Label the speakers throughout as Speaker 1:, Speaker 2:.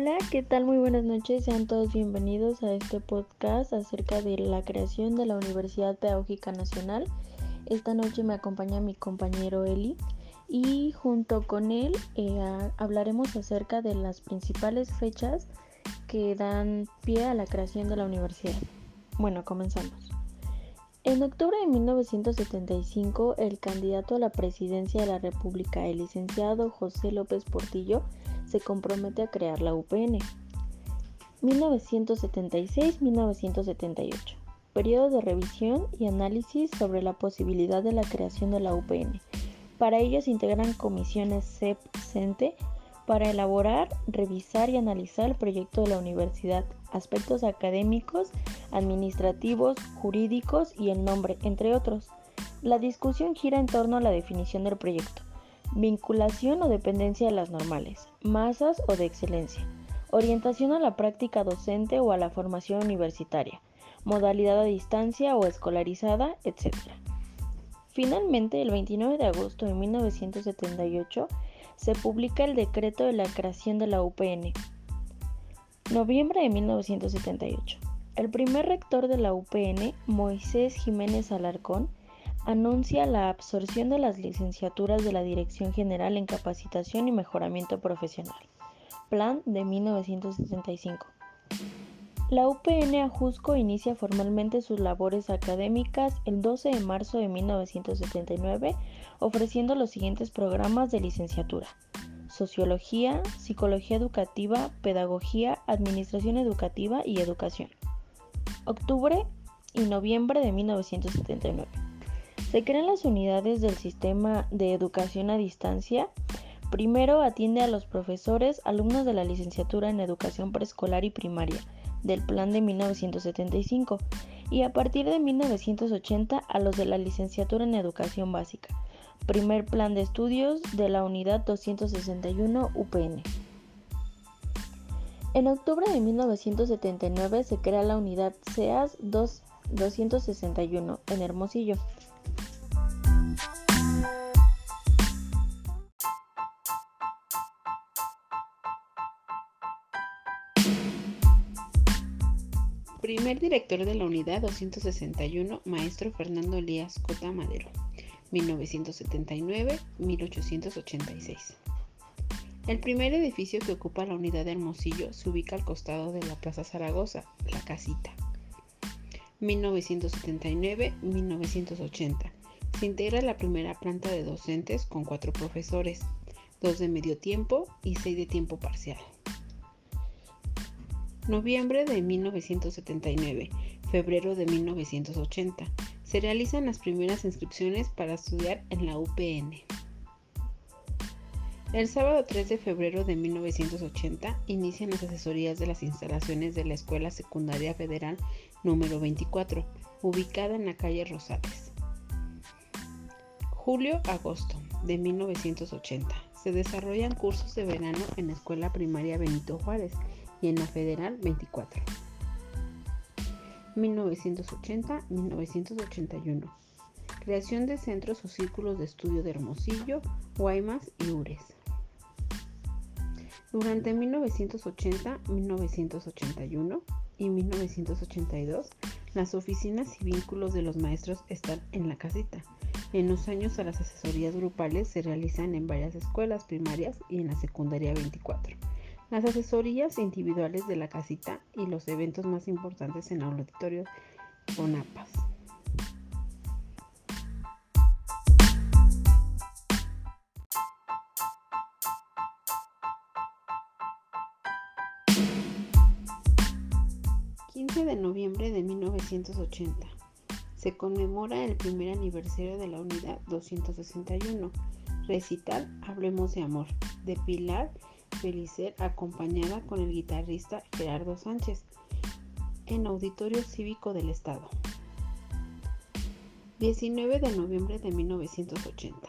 Speaker 1: Hola, ¿qué tal? Muy buenas noches. Sean todos bienvenidos a este podcast acerca de la creación de la Universidad Pedagógica Nacional. Esta noche me acompaña mi compañero Eli y junto con él eh, hablaremos acerca de las principales fechas que dan pie a la creación de la universidad. Bueno, comenzamos. En octubre de 1975, el candidato a la presidencia de la República, el licenciado José López Portillo, se compromete a crear la UPN. 1976-1978. Periodo de revisión y análisis sobre la posibilidad de la creación de la UPN. Para ello se integran comisiones CEP-CENTE para elaborar, revisar y analizar el proyecto de la universidad, aspectos académicos, administrativos, jurídicos y el nombre, entre otros. La discusión gira en torno a la definición del proyecto, vinculación o dependencia de las normales, masas o de excelencia, orientación a la práctica docente o a la formación universitaria, modalidad a distancia o escolarizada, etc. Finalmente, el 29 de agosto de 1978, se publica el decreto de la creación de la UPN. Noviembre de 1978. El primer rector de la UPN, Moisés Jiménez Alarcón, anuncia la absorción de las licenciaturas de la Dirección General en Capacitación y Mejoramiento Profesional. Plan de 1975. La UPN Ajusco inicia formalmente sus labores académicas el 12 de marzo de 1979, ofreciendo los siguientes programas de licenciatura. Sociología, Psicología Educativa, Pedagogía, Administración Educativa y Educación. Octubre y noviembre de 1979. Se crean las unidades del sistema de educación a distancia. Primero atiende a los profesores, alumnos de la licenciatura en educación preescolar y primaria del plan de 1975 y a partir de 1980 a los de la licenciatura en educación básica, primer plan de estudios de la unidad 261 UPN. En octubre de 1979 se crea la unidad CEAS 261 en Hermosillo.
Speaker 2: Primer director de la unidad 261, maestro Fernando Elías Cota Madero, 1979-1886. El primer edificio que ocupa la unidad de Hermosillo se ubica al costado de la Plaza Zaragoza, La Casita. 1979-1980. Se integra la primera planta de docentes con cuatro profesores, dos de medio tiempo y seis de tiempo parcial. Noviembre de 1979, febrero de 1980. Se realizan las primeras inscripciones para estudiar en la UPN. El sábado 3 de febrero de 1980 inician las asesorías de las instalaciones de la Escuela Secundaria Federal número 24, ubicada en la calle Rosales. Julio-agosto de 1980. Se desarrollan cursos de verano en la Escuela Primaria Benito Juárez y en la Federal 24. 1980-1981. Creación de centros o círculos de estudio de Hermosillo, Guaymas y Ures. Durante 1980, 1981 y 1982, las oficinas y vínculos de los maestros están en la casita. En los años las asesorías grupales se realizan en varias escuelas primarias y en la secundaria 24 las asesorías individuales de la casita y los eventos más importantes en el auditorio ONAPAS. ...15 de noviembre de 1980... ...se conmemora el primer aniversario de la unidad 261... ...recital Hablemos de Amor... ...de Pilar Felicer acompañada con el guitarrista Gerardo Sánchez en Auditorio Cívico del Estado. 19 de noviembre de 1980.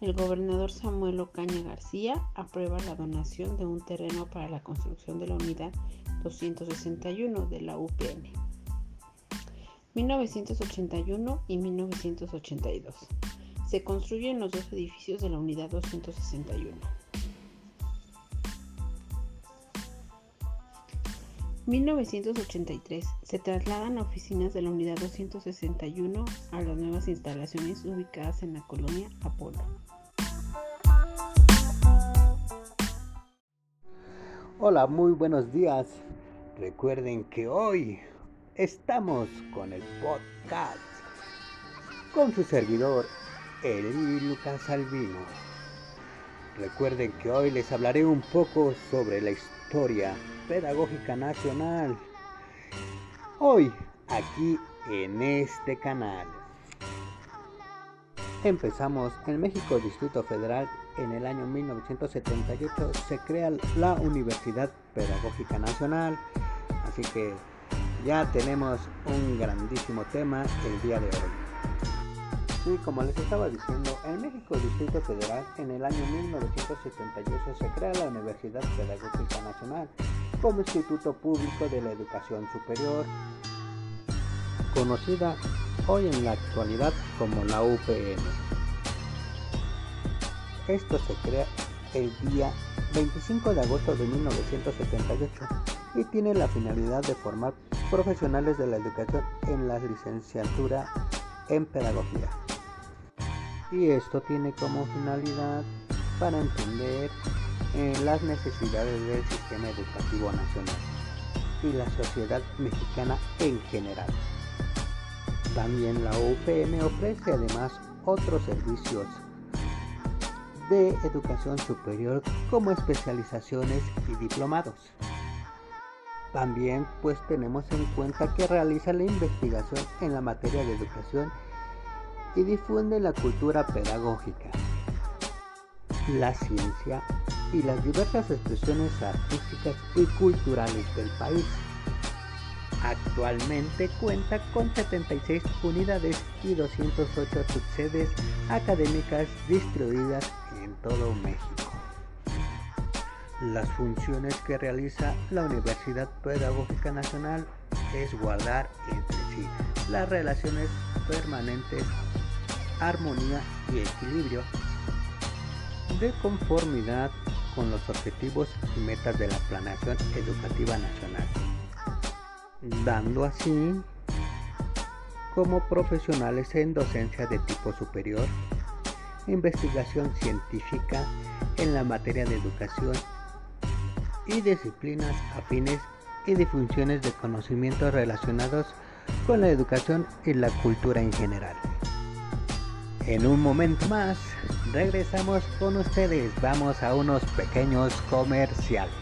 Speaker 2: El gobernador Samuel Ocaña García aprueba la donación de un terreno para la construcción de la unidad 261 de la UPN. 1981 y 1982. Se construyen los dos edificios de la unidad 261. 1983. Se trasladan oficinas de la Unidad 261 a las nuevas instalaciones ubicadas en la colonia Apolo.
Speaker 3: Hola, muy buenos días. Recuerden que hoy estamos con el podcast con su servidor Eli Lucas Albino. Recuerden que hoy les hablaré un poco sobre la historia pedagógica nacional. Hoy, aquí en este canal. Empezamos en México Distrito Federal en el año 1978 se crea la Universidad Pedagógica Nacional. Así que ya tenemos un grandísimo tema el día de hoy. Sí, como les estaba diciendo, en México Distrito Federal en el año 1978 se crea la Universidad Pedagógica Nacional como instituto público de la educación superior, conocida hoy en la actualidad como la UPN. Esto se crea el día 25 de agosto de 1978 y tiene la finalidad de formar profesionales de la educación en la licenciatura en pedagogía. Y esto tiene como finalidad para entender eh, las necesidades del sistema educativo nacional y la sociedad mexicana en general. También la UPN ofrece además otros servicios de educación superior como especializaciones y diplomados. También pues tenemos en cuenta que realiza la investigación en la materia de educación y difunde la cultura pedagógica, la ciencia y las diversas expresiones artísticas y culturales del país. Actualmente cuenta con 76 unidades y 208 subsedes académicas distribuidas en todo México. Las funciones que realiza la Universidad Pedagógica Nacional es guardar entre sí las relaciones permanentes, armonía y equilibrio de conformidad con los objetivos y metas de la planeación educativa nacional dando así como profesionales en docencia de tipo superior, investigación científica en la materia de educación y disciplinas afines y difusiones de conocimientos relacionados con la educación y la cultura en general. En un momento más, regresamos con ustedes. Vamos a unos pequeños comerciales.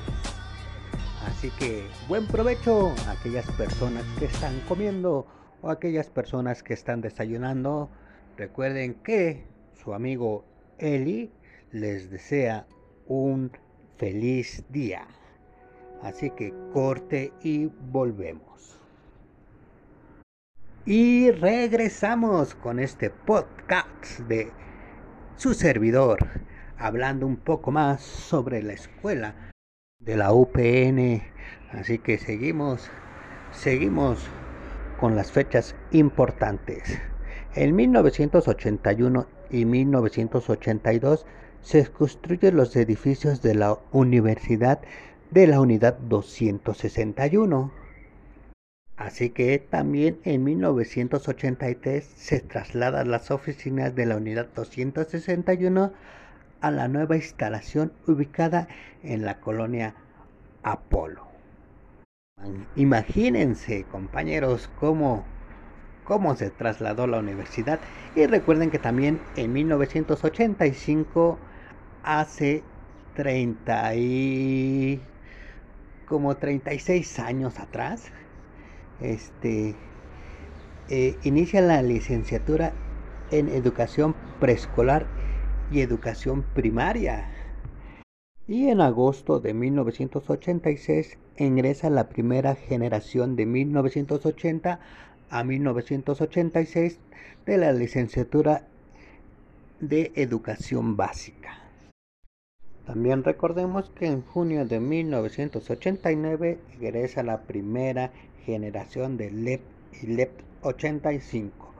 Speaker 3: Así que buen provecho a aquellas personas que están comiendo o aquellas personas que están desayunando. Recuerden que su amigo Eli les desea un feliz día. Así que corte y volvemos. Y regresamos con este podcast de su servidor, hablando un poco más sobre la escuela de la UPN. Así que seguimos, seguimos con las fechas importantes. En 1981 y 1982 se construyen los edificios de la Universidad de la Unidad 261. Así que también en 1983 se trasladan las oficinas de la Unidad 261 a la nueva instalación ubicada en la colonia Apolo. Imagínense, compañeros, cómo, cómo se trasladó la universidad. Y recuerden que también en 1985, hace 30 y como 36 años atrás, este, eh, inicia la licenciatura en educación preescolar y educación primaria. Y en agosto de 1986 ingresa la primera generación de 1980 a 1986 de la licenciatura de educación básica. También recordemos que en junio de 1989 ingresa la primera generación de LEP y LEP 85.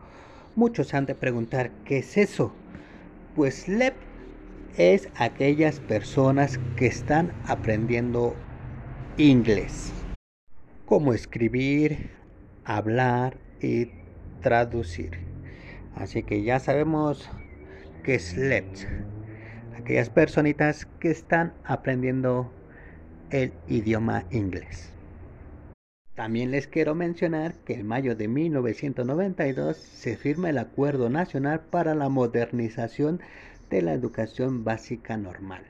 Speaker 3: Muchos han de preguntar, ¿qué es eso? Pues LEP es aquellas personas que están aprendiendo inglés. como escribir, hablar y traducir. Así que ya sabemos que es LEPS. Aquellas personitas que están aprendiendo el idioma inglés. También les quiero mencionar que en mayo de 1992 se firma el Acuerdo Nacional para la Modernización de la Educación Básica Normal.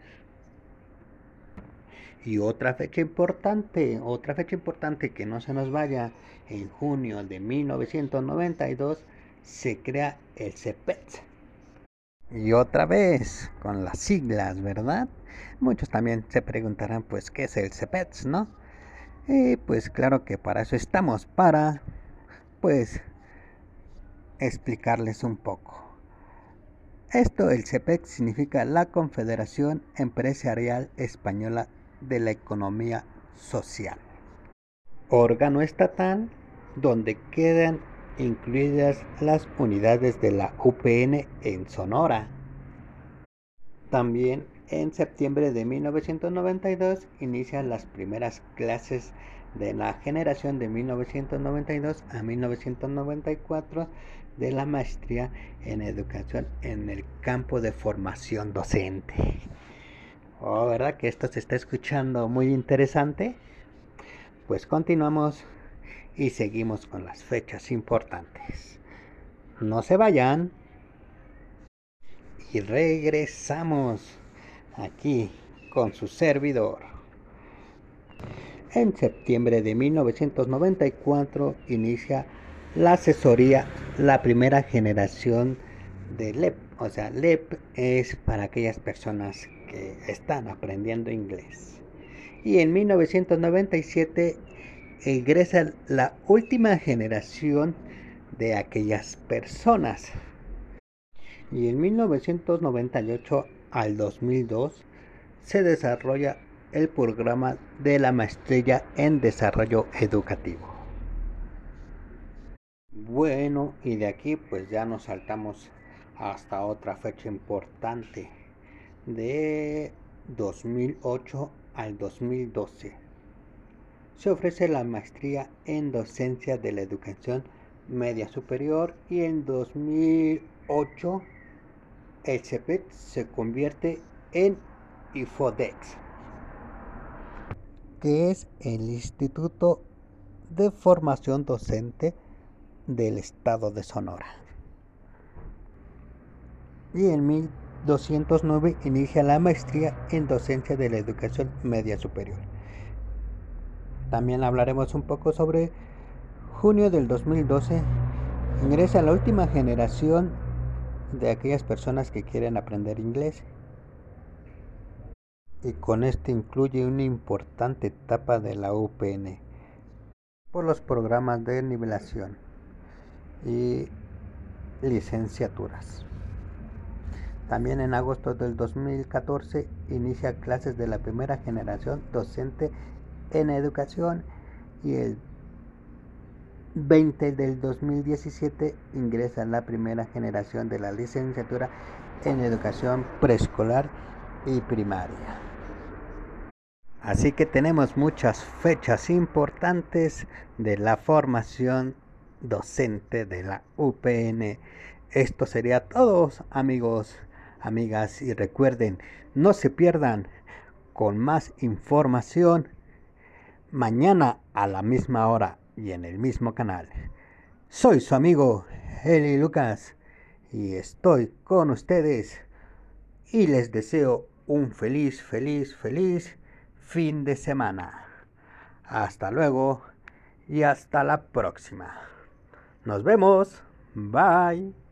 Speaker 3: Y otra fecha importante, otra fecha importante que no se nos vaya, en junio de 1992 se crea el CEPET. Y otra vez, con las siglas, ¿verdad? Muchos también se preguntarán, pues, ¿qué es el CEPET, no? Y pues claro que para eso estamos, para, pues, explicarles un poco. Esto, el CEPET, significa la Confederación Empresarial Española de la Economía Social. Órgano estatal donde quedan incluidas las unidades de la UPN en Sonora. También en septiembre de 1992 inician las primeras clases de la generación de 1992 a 1994 de la maestría en educación en el campo de formación docente. Oh, ¿verdad que esto se está escuchando muy interesante? Pues continuamos y seguimos con las fechas importantes. No se vayan. Y regresamos aquí con su servidor. En septiembre de 1994 inicia la asesoría, la primera generación de LEP. O sea, LEP es para aquellas personas que están aprendiendo inglés. Y en 1997 ingresa la última generación de aquellas personas. Y en 1998 al 2002 se desarrolla el programa de la maestría en desarrollo educativo. Bueno, y de aquí pues ya nos saltamos hasta otra fecha importante de 2008 al 2012 se ofrece la maestría en docencia de la educación media superior y en 2008 el CEPET se convierte en IFODEX, que es el Instituto de Formación Docente del Estado de Sonora. Y en 1209 inicia la maestría en docencia de la educación media superior. También hablaremos un poco sobre junio del 2012. Ingresa la última generación de aquellas personas que quieren aprender inglés. Y con esto incluye una importante etapa de la UPN por los programas de nivelación y licenciaturas. También en agosto del 2014 inicia clases de la primera generación docente en educación y el 20 del 2017 ingresa la primera generación de la licenciatura en educación preescolar y primaria. Así que tenemos muchas fechas importantes de la formación docente de la UPN. Esto sería todo amigos, amigas y recuerden, no se pierdan con más información mañana a la misma hora y en el mismo canal. Soy su amigo Eli Lucas y estoy con ustedes y les deseo un feliz, feliz, feliz fin de semana. Hasta luego y hasta la próxima. Nos vemos. Bye.